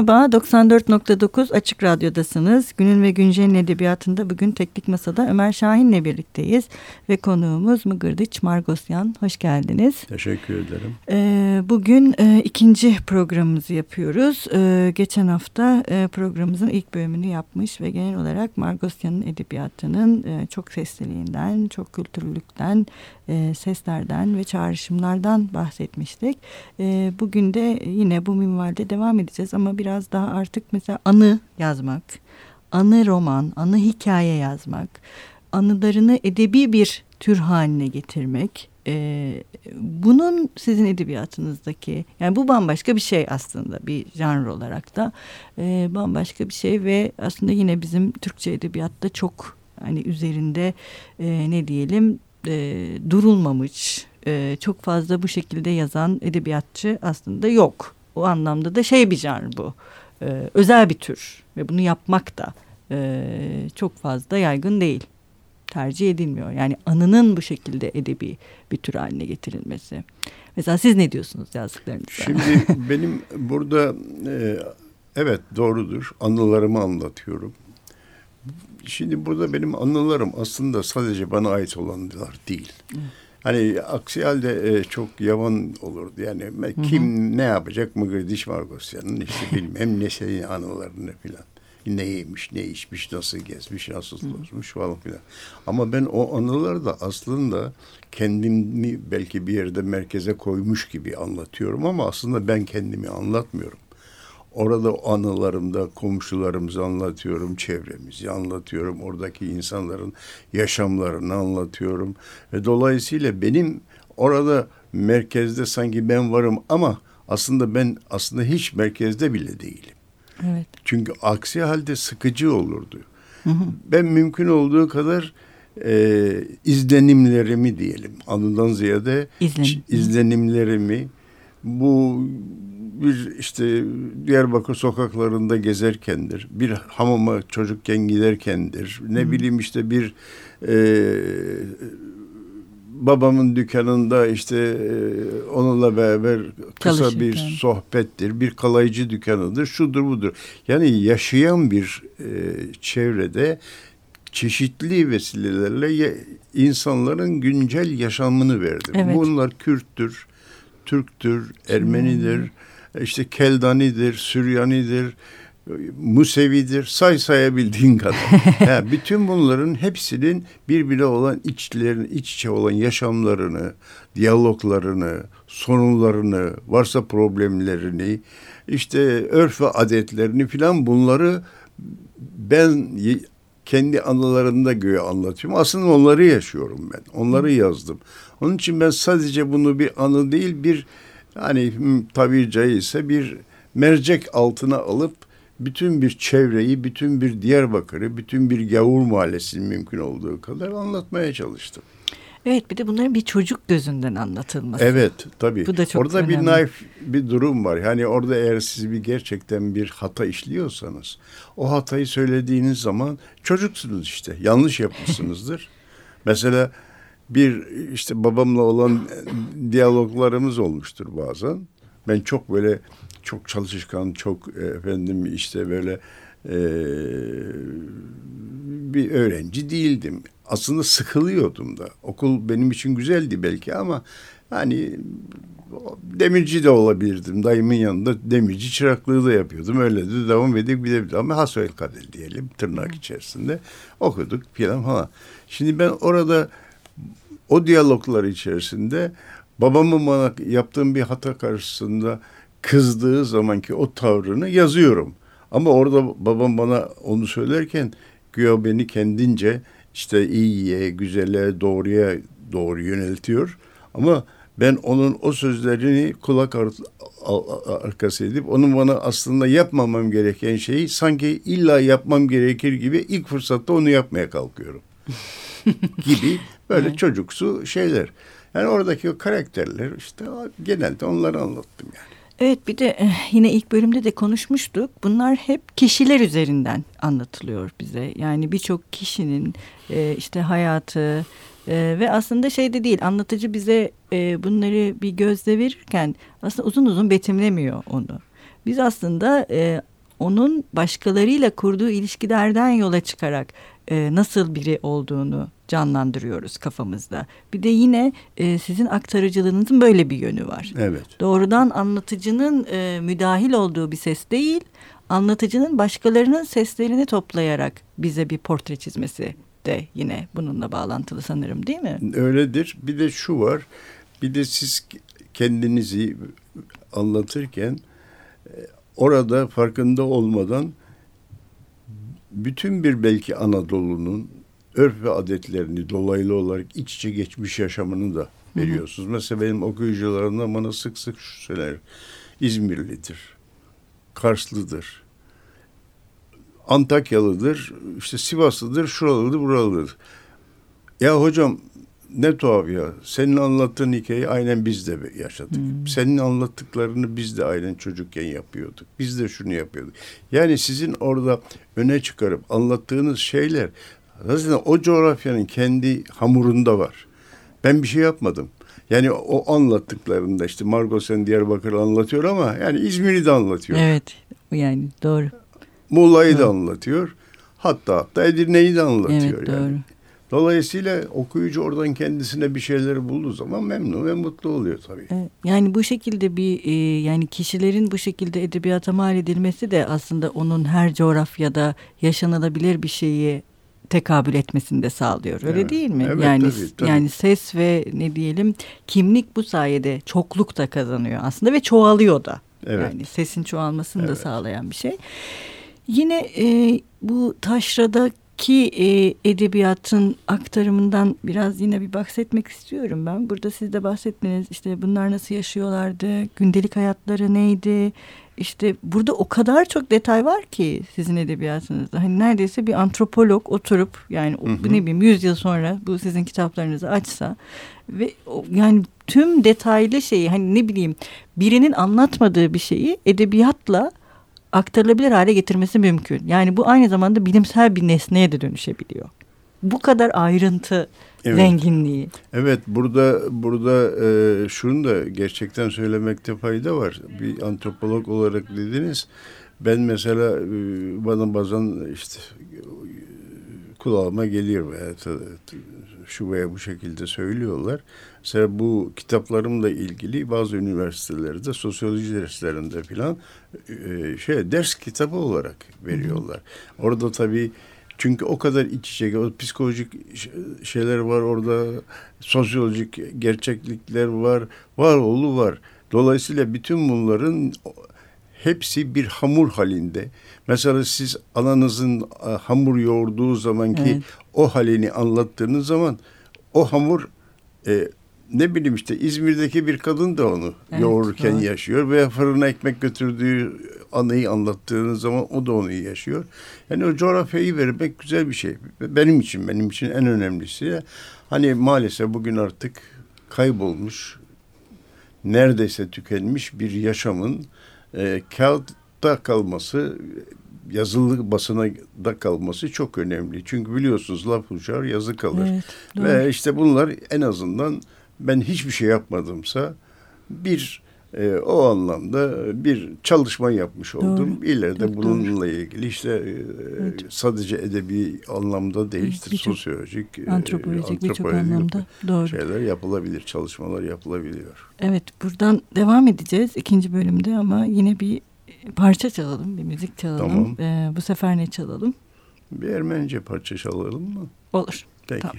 Merhaba, 94.9 Açık Radyo'dasınız. Günün ve Güncel'in edebiyatında bugün Teknik Masa'da Ömer Şahin'le birlikteyiz. Ve konuğumuz Mıgırdıç Margosyan. Hoş geldiniz. Teşekkür ederim. Ee, bugün e, ikinci programımızı yapıyoruz. Ee, geçen hafta e, programımızın ilk bölümünü yapmış ve genel olarak Margosyan'ın edebiyatının e, çok sesliliğinden, çok kültürlülükten, e, seslerden ve çağrışımlardan bahsetmiştik. E, bugün de yine bu minvalde devam edeceğiz ama biraz daha artık mesela anı yazmak, anı roman, anı hikaye yazmak, anılarını edebi bir tür haline getirmek. Ee, bunun sizin edebiyatınızdaki yani bu bambaşka bir şey aslında bir janr olarak da e, bambaşka bir şey ve aslında yine bizim Türkçe edebiyatta çok hani üzerinde e, ne diyelim e, durulmamış e, çok fazla bu şekilde yazan edebiyatçı aslında yok. O anlamda da şey bir janr bu. E, özel bir tür ve bunu yapmak da e, çok fazla yaygın değil. Tercih edilmiyor. Yani anının bu şekilde edebi bir tür haline getirilmesi. Mesela siz ne diyorsunuz yazdıklarınızda? Şimdi benim burada e, evet doğrudur. Anılarımı anlatıyorum. Şimdi burada benim anılarım aslında sadece bana ait olanlar değil. Hani aksi halde e, çok yavan olurdu. Yani Hı-hı. kim ne yapacak mı diş Margosyan'ın işte bilmem ne şeyin anılarını filan. Ne yemiş, ne içmiş, nasıl gezmiş, nasıl tozmuş falan filan. Ama ben o anıları da aslında kendimi belki bir yerde merkeze koymuş gibi anlatıyorum ama aslında ben kendimi anlatmıyorum. Orada anılarımda komşularımızı anlatıyorum, çevremizi anlatıyorum, oradaki insanların yaşamlarını anlatıyorum. Ve dolayısıyla benim orada merkezde sanki ben varım ama aslında ben aslında hiç merkezde bile değilim. Evet. Çünkü aksi halde sıkıcı olurdu. Hı hı. Ben mümkün olduğu kadar e, izlenimlerimi diyelim anıdan ziyade İzlenim. izlenimlerimi bu bir işte Diyarbakır sokaklarında gezerkendir. Bir hamama çocukken giderkendir. Ne hmm. bileyim işte bir e, babamın dükkanında işte e, onunla beraber kısa bir sohbettir. Bir kalaycı dükkanıdır. Şudur budur. Yani yaşayan bir e, çevrede çeşitli vesilelerle insanların güncel yaşamını verdim. Evet. Bunlar Kürttür, Türktür, Ermenidir, işte Keldanidir, Süryanidir, Musevidir, say sayabildiğin kadar. yani bütün bunların hepsinin birbirine olan içlerini, iç içe olan yaşamlarını, diyaloglarını, sorunlarını, varsa problemlerini, işte örf ve adetlerini filan bunları ben kendi anılarımda göğe anlatıyorum. Aslında onları yaşıyorum ben. Onları yazdım. Onun için ben sadece bunu bir anı değil bir yani tabi caizse bir mercek altına alıp bütün bir çevreyi, bütün bir Diyarbakır'ı, bütün bir Gavur mahallesini mümkün olduğu kadar anlatmaya çalıştım. Evet bir de bunların bir çocuk gözünden anlatılması. Evet tabii. Bu da çok Orada önemli. bir naif bir durum var. Yani orada eğer siz bir gerçekten bir hata işliyorsanız o hatayı söylediğiniz zaman çocuksunuz işte. Yanlış yapmışsınızdır. Mesela bir işte babamla olan diyaloglarımız olmuştur bazen. Ben çok böyle çok çalışkan, çok e, efendim işte böyle e, bir öğrenci değildim. Aslında sıkılıyordum da. Okul benim için güzeldi belki ama hani demirci de olabilirdim. Dayımın yanında demirci çıraklığı da yapıyordum. Öyle de devam edip gidebilirdim. Ama hasbel kader diyelim tırnak içerisinde okuduk falan falan. Şimdi ben orada o diyaloglar içerisinde babamın bana yaptığım bir hata karşısında kızdığı zamanki o tavrını yazıyorum. Ama orada babam bana onu söylerken güya beni kendince işte iyiye, güzele, doğruya doğru yöneltiyor. Ama ben onun o sözlerini kulak ar arkası edip onun bana aslında yapmamam gereken şeyi sanki illa yapmam gerekir gibi ilk fırsatta onu yapmaya kalkıyorum. gibi böyle evet. çocuksu şeyler. Yani oradaki o karakterler işte genelde onları anlattım yani. Evet bir de eh, yine ilk bölümde de konuşmuştuk. Bunlar hep kişiler üzerinden anlatılıyor bize. Yani birçok kişinin eh, işte hayatı eh, ve aslında şey de değil anlatıcı bize bunları bir gözle verirken aslında uzun uzun betimlemiyor onu. Biz aslında onun başkalarıyla kurduğu ilişkilerden yola çıkarak nasıl biri olduğunu canlandırıyoruz kafamızda. Bir de yine e, sizin aktarıcılığınızın böyle bir yönü var. Evet. Doğrudan anlatıcının e, müdahil olduğu bir ses değil, anlatıcının başkalarının seslerini toplayarak bize bir portre çizmesi de yine bununla bağlantılı sanırım değil mi? Öyledir. Bir de şu var. Bir de siz kendinizi anlatırken e, orada farkında olmadan bütün bir belki Anadolu'nun örf ve adetlerini dolaylı olarak iç içe geçmiş yaşamını da veriyorsunuz. Hı hı. Mesela benim okuyucularımda bana sık sık şu söyler. İzmirlidir, Karslıdır, Antakyalıdır, işte Sivaslıdır, şuralıdır, buralıdır. Ya hocam ne tuhaf ya. Senin anlattığın hikayeyi aynen biz de yaşadık. Hmm. Senin anlattıklarını biz de aynen çocukken yapıyorduk. Biz de şunu yapıyorduk. Yani sizin orada öne çıkarıp anlattığınız şeyler Zaten o coğrafyanın kendi hamurunda var. Ben bir şey yapmadım. Yani o anlattıklarında işte Margot Sen Diyarbakır anlatıyor ama yani İzmir'i de anlatıyor. Evet yani doğru. Muğla'yı da anlatıyor. Hatta hatta Edirne'yi de anlatıyor. Evet doğru. Dolayısıyla okuyucu oradan kendisine bir şeyleri bulduğu zaman memnun ve mutlu oluyor tabii. Yani bu şekilde bir e, yani kişilerin bu şekilde edebiyata mal edilmesi de aslında onun her coğrafyada yaşanılabilir bir şeyi tekabül etmesini de sağlıyor. Öyle evet. değil mi? Evet, yani tabii, tabii. yani ses ve ne diyelim kimlik bu sayede çokluk da kazanıyor aslında ve çoğalıyor da. Evet. Yani sesin çoğalmasını evet. da sağlayan bir şey. Yine e, bu taşradaki e, edebiyatın aktarımından biraz yine bir bahsetmek istiyorum ben. Burada siz de bahsettiniz işte bunlar nasıl yaşıyorlardı, gündelik hayatları neydi, işte burada o kadar çok detay var ki sizin edebiyatınızda. Hani neredeyse bir antropolog oturup yani hı hı. ne bileyim yüz yıl sonra bu sizin kitaplarınızı açsa ve yani tüm detaylı şeyi hani ne bileyim birinin anlatmadığı bir şeyi edebiyatla aktarılabilir hale getirmesi mümkün. Yani bu aynı zamanda bilimsel bir nesneye de dönüşebiliyor. Bu kadar ayrıntı evet. zenginliği. Evet burada burada e, şunu da gerçekten söylemekte fayda var. Bir antropolog olarak dediniz. Ben mesela e, bana bazen işte kulağıma geliyor veya şu veya bu şekilde söylüyorlar. Mesela bu kitaplarımla ilgili bazı üniversitelerde sosyoloji derslerinde filan e, şey ders kitabı olarak veriyorlar. Orada tabii çünkü o kadar iç içe, o psikolojik şeyler var orada, sosyolojik gerçeklikler var, var oğlu var. Dolayısıyla bütün bunların hepsi bir hamur halinde. Mesela siz ananızın hamur yoğurduğu zamanki evet. O halini anlattığınız zaman o hamur e, ne bileyim işte İzmir'deki bir kadın da onu evet, yoğururken doğru. yaşıyor veya fırına ekmek götürdüğü anıyı anlattığınız zaman o da onu yaşıyor. Yani o coğrafyayı vermek güzel bir şey. Benim için, benim için en önemlisi hani maalesef bugün artık kaybolmuş, neredeyse tükenmiş bir yaşamın e, kağıtta kalması, yazılı basına da kalması çok önemli. Çünkü biliyorsunuz laf uçar, yazı kalır. Evet, Ve işte bunlar en azından ben hiçbir şey yapmadımsa bir e, o anlamda bir çalışma yapmış oldum. Doğru. İleride Çok bununla doğru. ilgili işte e, evet. sadece edebi anlamda değil, işte sosyolojik, e, antropolojik birçok anlamda doğru. şeyler yapılabilir, çalışmalar yapılabiliyor. Evet, buradan devam edeceğiz ikinci bölümde ama yine bir parça çalalım, bir müzik çalalım. Tamam. Ee, bu sefer ne çalalım? Bir Ermenice parça çalalım mı? Olur. Peki. Tamam.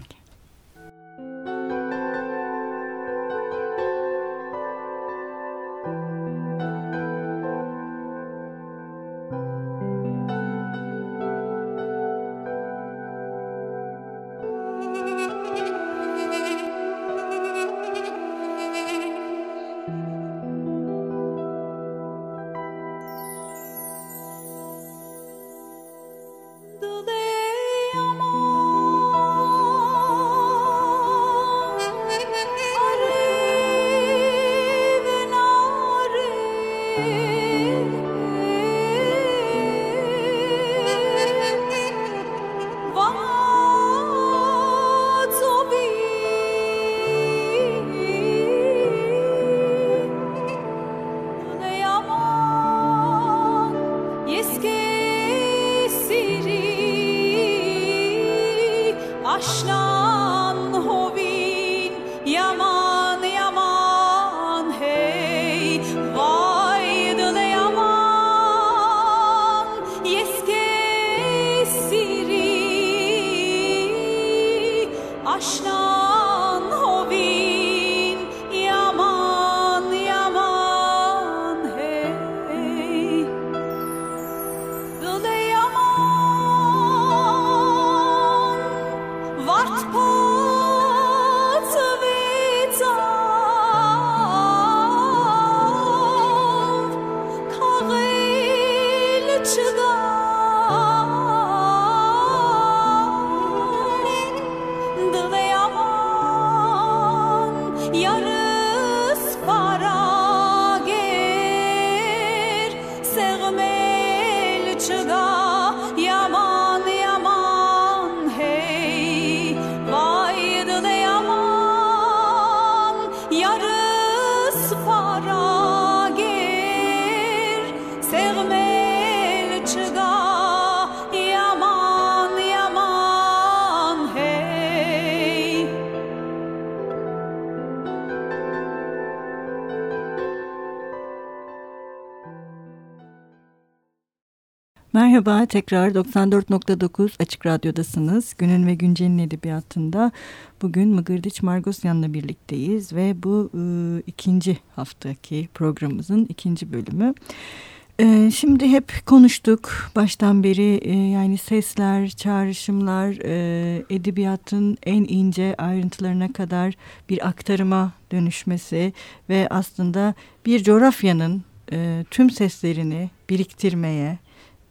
Merhaba, tekrar 94.9 Açık Radyo'dasınız. Günün ve Güncel'in edebiyatında bugün Mıgırdiç Margosyan'la birlikteyiz ve bu e, ikinci haftaki programımızın ikinci bölümü. E, şimdi hep konuştuk baştan beri e, yani sesler, çağrışımlar, e, edebiyatın en ince ayrıntılarına kadar bir aktarıma dönüşmesi ve aslında bir coğrafyanın e, tüm seslerini biriktirmeye,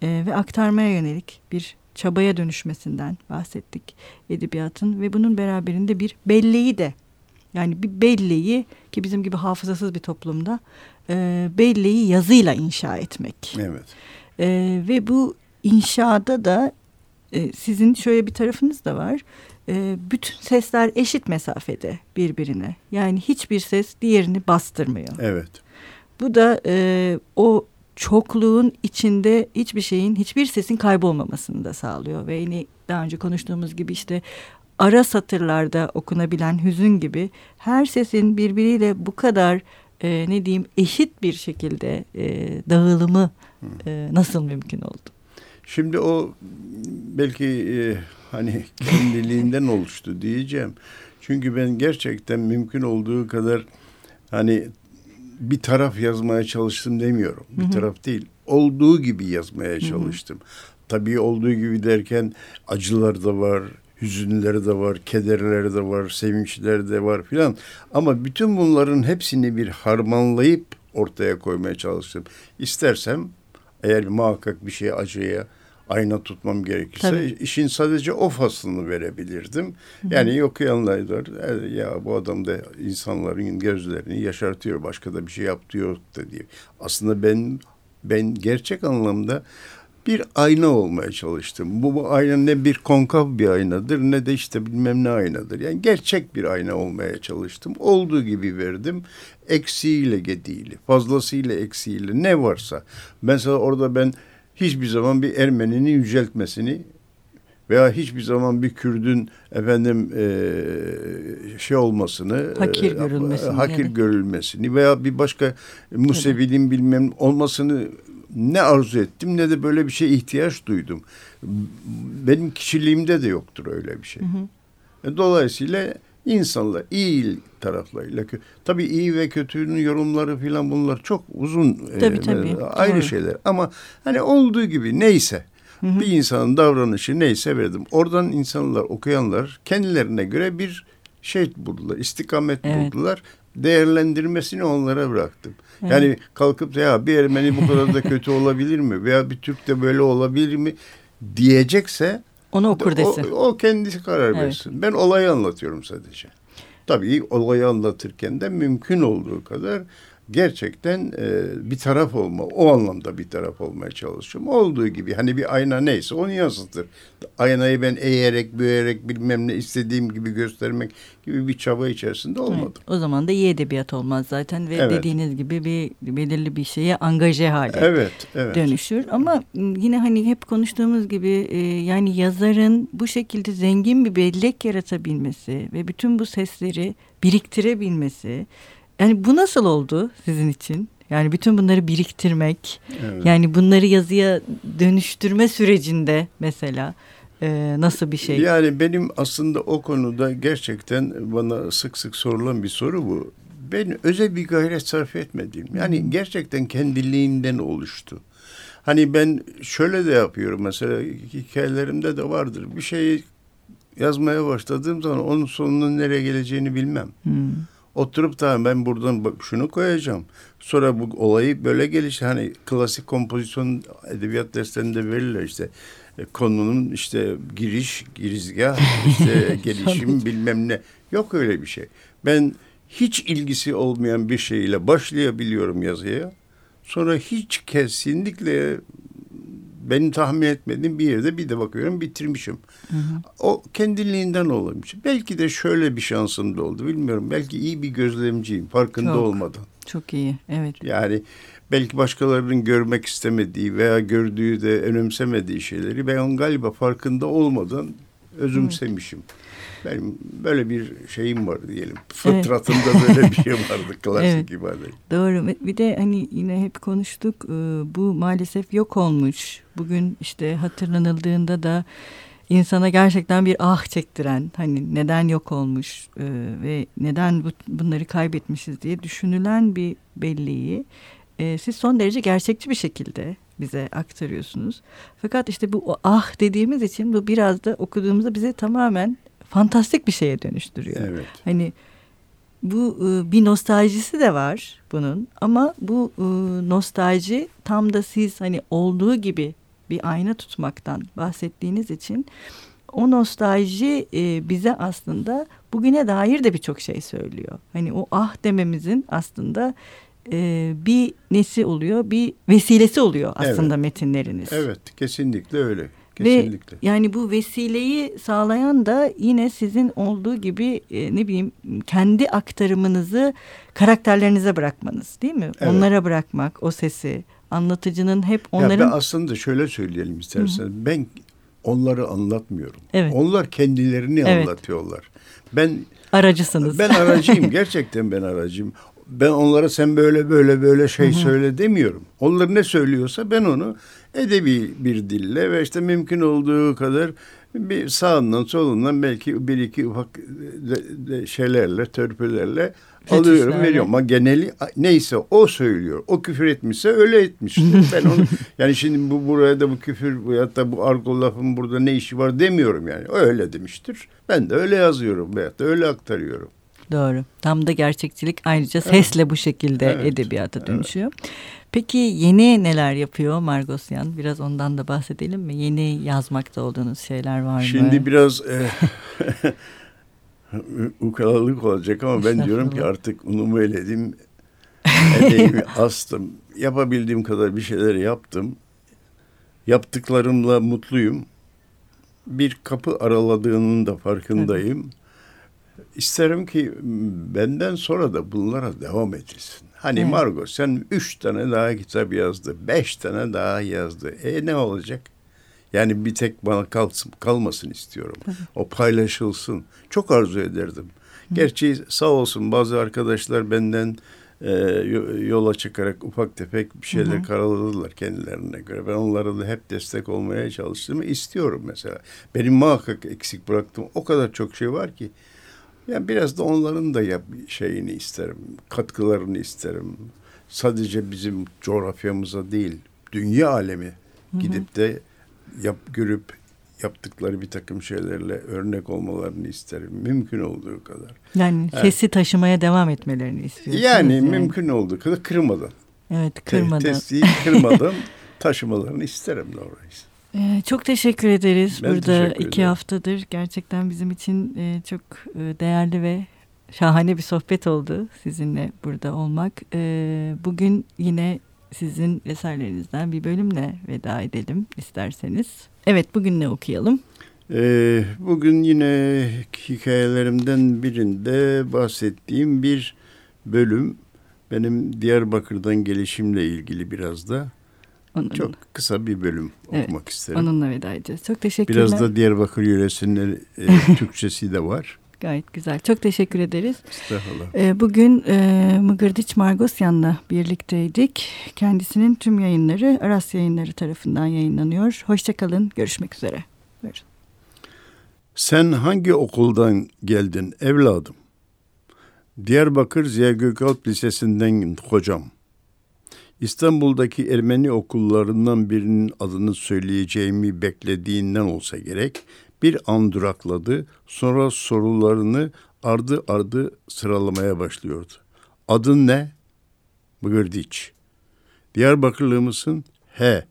e, ve aktarmaya yönelik bir çabaya dönüşmesinden bahsettik edebiyatın ve bunun beraberinde bir belleği de yani bir belleği ki bizim gibi hafızasız bir toplumda e, belleği yazıyla inşa etmek. Evet. E, ve bu inşada da e, sizin şöyle bir tarafınız da var. E, bütün sesler eşit mesafede birbirine. Yani hiçbir ses diğerini bastırmıyor. Evet. Bu da e, o çokluğun içinde hiçbir şeyin, hiçbir sesin kaybolmamasını da sağlıyor. Ve yine daha önce konuştuğumuz gibi işte ara satırlarda okunabilen hüzün gibi her sesin birbiriyle bu kadar e, ne diyeyim eşit bir şekilde e, dağılımı e, nasıl mümkün oldu? Şimdi o belki e, hani kendiliğinden oluştu diyeceğim. Çünkü ben gerçekten mümkün olduğu kadar hani bir taraf yazmaya çalıştım demiyorum. Bir hı hı. taraf değil. Olduğu gibi yazmaya çalıştım. Hı hı. Tabii olduğu gibi derken acılar da var, hüzünleri de var, kederleri de var, sevinçleri de var filan. Ama bütün bunların hepsini bir harmanlayıp ortaya koymaya çalıştım. İstersem eğer muhakkak bir şey acıya, ayna tutmam gerekirse Tabii. işin sadece o faslını verebilirdim. Yani okuyanlar e, ya bu adam da insanların gözlerini yaşartıyor başka da bir şey yapıyor da diye. Aslında ben ben gerçek anlamda bir ayna olmaya çalıştım. Bu, bu ayna ne bir konkav bir aynadır ne de işte bilmem ne aynadır. Yani gerçek bir ayna olmaya çalıştım. Olduğu gibi verdim. Eksiğiyle gediğiyle, fazlasıyla eksiğiyle ne varsa. Mesela orada ben hiçbir zaman bir Ermeninin yüceltmesini veya hiçbir zaman bir Kürdün efendim e, şey olmasını hakir e, görülmesini hakir yani. görülmesini veya bir başka Musevi'nin evet. bilmem olmasını ne arzu ettim ne de böyle bir şey ihtiyaç duydum. Benim kişiliğimde de yoktur öyle bir şey. Hı hı. E, dolayısıyla insanlar iyi taraflarıyla tabii iyi ve kötünün yorumları filan bunlar çok uzun tabii, e, tabii. ayrı Doğru. şeyler ama hani olduğu gibi neyse hı hı. bir insanın davranışı neyse verdim. Oradan insanlar okuyanlar kendilerine göre bir şey buldular, istikamet evet. buldular. Değerlendirmesini onlara bıraktım. Evet. Yani kalkıp da ya bir Ermeni bu kadar da kötü olabilir mi veya bir Türk de böyle olabilir mi diyecekse onu okur desin. O, o kendisi karar evet. versin. Ben olayı anlatıyorum sadece. Tabii olayı anlatırken de mümkün olduğu kadar gerçekten e, bir taraf olma, o anlamda bir taraf olmaya çalışıyorum. Olduğu gibi hani bir ayna neyse onu yansıtır. Aynayı ben eğerek, büyüyerek bilmem ne istediğim gibi göstermek gibi bir çaba içerisinde olmadım. Evet, o zaman da iyi edebiyat olmaz zaten ve evet. dediğiniz gibi bir belirli bir şeye angaje hale evet, evet. dönüşür. Ama yine hani hep konuştuğumuz gibi e, yani yazarın bu şekilde zengin bir bellek yaratabilmesi ve bütün bu sesleri biriktirebilmesi yani bu nasıl oldu sizin için? Yani bütün bunları biriktirmek, evet. yani bunları yazıya dönüştürme sürecinde mesela e, nasıl bir şey? Yani benim aslında o konuda gerçekten bana sık sık sorulan bir soru bu. Ben özel bir gayret sarf etmedim. Yani gerçekten kendiliğinden oluştu. Hani ben şöyle de yapıyorum mesela hikayelerimde de vardır. Bir şeyi yazmaya başladığım zaman onun sonunun nereye geleceğini bilmem. Hmm. Oturup da ben buradan şunu koyacağım. Sonra bu olayı böyle geliş hani klasik kompozisyon edebiyat derslerinde verirler işte e, konunun işte giriş, girizgah, işte gelişim bilmem ne. Yok öyle bir şey. Ben hiç ilgisi olmayan bir şeyle başlayabiliyorum yazıya. Sonra hiç kesinlikle benim tahmin etmediğim bir yerde bir de bakıyorum bitirmişim. Hı hı. O kendiliğinden olmuş. Belki de şöyle bir şansım da oldu bilmiyorum. Belki iyi bir gözlemciyim farkında çok, olmadan. Çok iyi evet. Yani belki başkalarının görmek istemediği veya gördüğü de önemsemediği şeyleri ben galiba farkında olmadan özümsemişim. Evet. Benim böyle bir şeyim var diyelim. Fıtratımda evet. böyle bir şey vardı klasik evet. ibade. Doğru. Bir de hani yine hep konuştuk. E, bu maalesef yok olmuş. Bugün işte hatırlanıldığında da insana gerçekten bir ah çektiren hani neden yok olmuş e, ve neden bu, bunları kaybetmişiz diye düşünülen bir belleği e, siz son derece gerçekçi bir şekilde bize aktarıyorsunuz. Fakat işte bu ah dediğimiz için bu biraz da okuduğumuzda bize tamamen fantastik bir şeye dönüştürüyor. Evet. Hani bu e, bir nostaljisi de var bunun ama bu e, nostalji tam da siz hani olduğu gibi bir ayna tutmaktan bahsettiğiniz için o nostalji e, bize aslında bugüne dair de birçok şey söylüyor. Hani o ah dememizin aslında e, bir nesi oluyor, bir vesilesi oluyor aslında evet. metinleriniz. Evet, kesinlikle öyle. Kesinlikle. Ve yani bu vesileyi sağlayan da yine sizin olduğu gibi e, ne bileyim kendi aktarımınızı karakterlerinize bırakmanız değil mi? Evet. Onlara bırakmak o sesi anlatıcının hep onların... Ya aslında şöyle söyleyelim istersen. Hı-hı. Ben onları anlatmıyorum. Evet. Onlar kendilerini evet. anlatıyorlar. Ben aracısınız. Ben aracıyım. Gerçekten ben aracıyım. Ben onlara sen böyle böyle böyle şey Hı-hı. söyle demiyorum. Onlar ne söylüyorsa ben onu edebi bir dille ve işte mümkün olduğu kadar bir sağından solundan belki bir iki ufak de, de şeylerle, törpülerle alıyorum veriyorum ama geneli neyse o söylüyor. O küfür etmişse öyle etmiştir. ben onu yani şimdi bu buraya da bu küfür bu ya da bu argo lafın burada ne işi var demiyorum yani. O öyle demiştir. Ben de öyle yazıyorum veyahut da öyle aktarıyorum. Doğru. Tam da gerçekçilik ayrıca sesle evet. bu şekilde evet. edebiyata dönüşüyor. Evet. Peki yeni neler yapıyor Margosyan? Biraz ondan da bahsedelim mi? Yeni yazmakta olduğunuz şeyler var mı? Şimdi biraz e, ukalalık olacak ama ben diyorum ki artık unumu eledim. Emeğimi astım. Yapabildiğim kadar bir şeyler yaptım. Yaptıklarımla mutluyum. Bir kapı araladığının da farkındayım. Evet. İsterim ki benden sonra da bunlara devam edilsin. Hani evet. Margot sen üç tane daha kitap yazdı, beş tane daha yazdı. E ne olacak? Yani bir tek bana kalsın, kalmasın istiyorum. O paylaşılsın. Çok arzu ederdim. Hı. Gerçi sağ olsun bazı arkadaşlar benden e, yola çıkarak ufak tefek bir şeyler hı karaladılar kendilerine göre. Ben onlara da hep destek olmaya çalıştım. istiyorum mesela. Benim muhakkak eksik bıraktığım o kadar çok şey var ki. Yani biraz da onların da yap şeyini isterim, katkılarını isterim. Sadece bizim coğrafyamıza değil, dünya alemi gidip de yap görüp yaptıkları bir takım şeylerle örnek olmalarını isterim. Mümkün olduğu kadar. Yani evet. sesi taşımaya devam etmelerini istiyorsunuz. Yani, yani. mümkün olduğu kadar kırmadan. Evet kırmadan. Testiyi kırmadan taşımalarını isterim doğrusu. Ee, çok teşekkür ederiz. Ben Burada teşekkür iki haftadır gerçekten bizim için e, çok e, değerli ve şahane bir sohbet oldu sizinle burada olmak. E, bugün yine sizin eserlerinizden bir bölümle veda edelim isterseniz. Evet bugün ne okuyalım? Ee, bugün yine hikayelerimden birinde bahsettiğim bir bölüm benim Diyarbakır'dan gelişimle ilgili biraz da. Onunla. Çok kısa bir bölüm evet, okumak isterim. Onunla veda edeceğiz. Çok teşekkürler. Biraz da Diyarbakır yöresinin e, Türkçesi de var. Gayet güzel. Çok teşekkür ederiz. Estağfurullah. E, bugün e, Mıgırdiç Margosyan'la birlikteydik. Kendisinin tüm yayınları Aras Yayınları tarafından yayınlanıyor. Hoşçakalın. Görüşmek üzere. Buyurun. Sen hangi okuldan geldin evladım? Diyarbakır Ziya Gökalp Lisesi'nden hocam. İstanbul'daki Ermeni okullarından birinin adını söyleyeceğimi beklediğinden olsa gerek bir an durakladı sonra sorularını ardı ardı sıralamaya başlıyordu. Adın ne? Bıgırdiç. Diyarbakırlı mısın? He.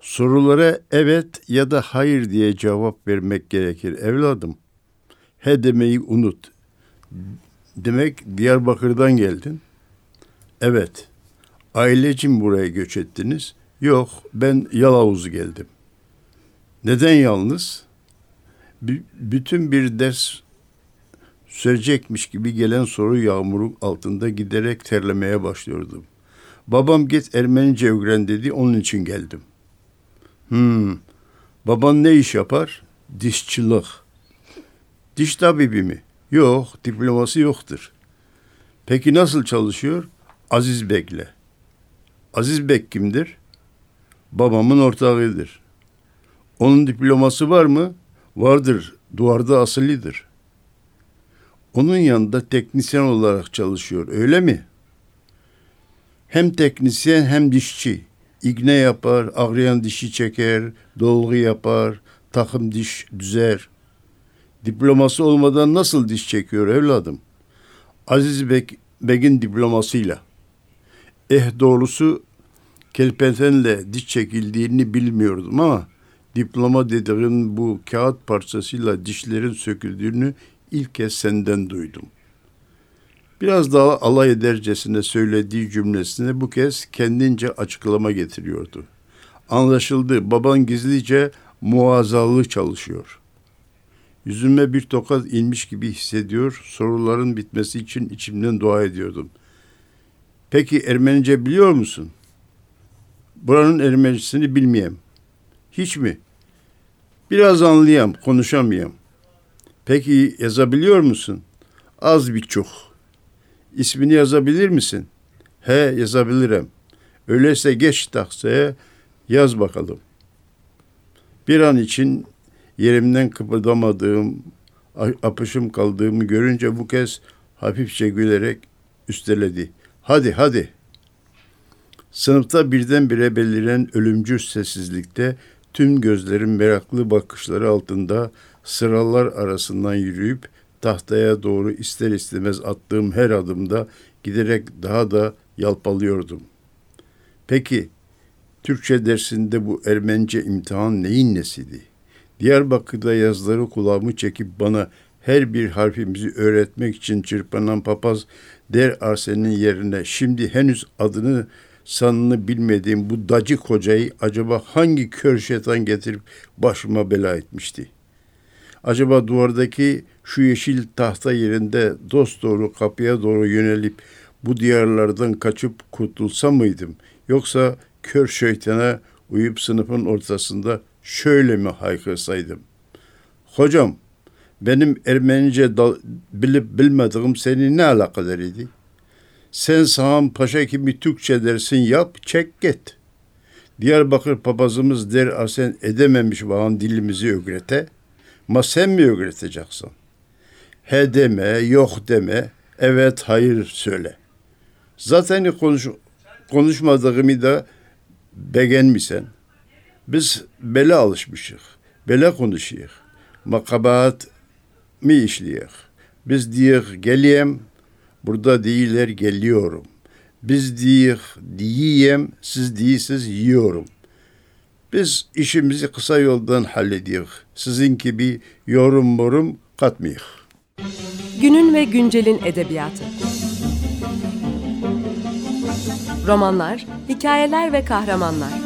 Sorulara evet ya da hayır diye cevap vermek gerekir evladım. He demeyi unut. Demek Diyarbakır'dan geldin. Evet. Ailecim buraya göç ettiniz. Yok, ben Yalavuz geldim. Neden yalnız? B- bütün bir ders sürecekmiş gibi gelen soru yağmuru altında giderek terlemeye başlıyordum. Babam git Ermenice öğren dedi, onun için geldim. Hmm, baban ne iş yapar? Dişçilik. Diş tabibi mi? Yok, diploması yoktur. Peki nasıl çalışıyor? Aziz Bek'le. Aziz Bek kimdir? Babamın ortağıdır. Onun diploması var mı? Vardır. Duvarda asılıdır. Onun yanında teknisyen olarak çalışıyor. Öyle mi? Hem teknisyen hem dişçi. İğne yapar, ağrıyan dişi çeker, dolgu yapar, takım diş düzer. Diploması olmadan nasıl diş çekiyor evladım? Aziz Bek, Bek'in diplomasıyla. Eh doğrusu kelpentenle diş çekildiğini bilmiyordum ama diploma dediğin bu kağıt parçasıyla dişlerin söküldüğünü ilk kez senden duydum. Biraz daha alay edercesine söylediği cümlesine bu kez kendince açıklama getiriyordu. Anlaşıldı baban gizlice muazzalı çalışıyor. Yüzüme bir tokat inmiş gibi hissediyor, soruların bitmesi için içimden dua ediyordum. Peki Ermenice biliyor musun? Buranın Ermenisini bilmeyem. Hiç mi? Biraz anlayam, konuşamayam. Peki yazabiliyor musun? Az bir çok. İsmini yazabilir misin? He yazabilirim. Öyleyse geç taksaya yaz bakalım. Bir an için yerimden kıpırdamadığım, apışım kaldığımı görünce bu kez hafifçe gülerek üsteledi. Hadi hadi. Sınıfta birdenbire beliren ölümcül sessizlikte tüm gözlerin meraklı bakışları altında sıralar arasından yürüyüp tahtaya doğru ister istemez attığım her adımda giderek daha da yalpalıyordum. Peki Türkçe dersinde bu Ermence imtihan neyin nesiydi? Diyarbakır'da yazları kulağımı çekip bana her bir harfimizi öğretmek için çırpanan papaz Der Arsen'in yerine şimdi henüz adını sanını bilmediğim bu dacı kocayı acaba hangi kör şeytan getirip başıma bela etmişti? Acaba duvardaki şu yeşil tahta yerinde dost doğru kapıya doğru yönelip bu diyarlardan kaçıp kurtulsa mıydım? Yoksa kör şeytana uyup sınıfın ortasında şöyle mi haykırsaydım? Hocam, benim Ermenice bilip bilmediğim seni ne alakadar idi? Sen sağım paşa gibi Türkçe dersin yap, çek git. Diyarbakır papazımız der asen edememiş bağın dilimizi öğrete. Ma sen mi öğreteceksin? He deme, yok deme, evet hayır söyle. Zaten konuş, konuşmadığımı da beğenmişsen. Biz bele alışmışık, bele konuşuyuk. Makabahat mi işleyik. Biz diyek geliyem, burada değiller geliyorum. Biz diyek diyeyim, siz değilsiz yiyorum. Biz işimizi kısa yoldan hallediyoruz. Sizin gibi yorum morum katmıyık. Günün ve güncelin edebiyatı. Romanlar, hikayeler ve kahramanlar.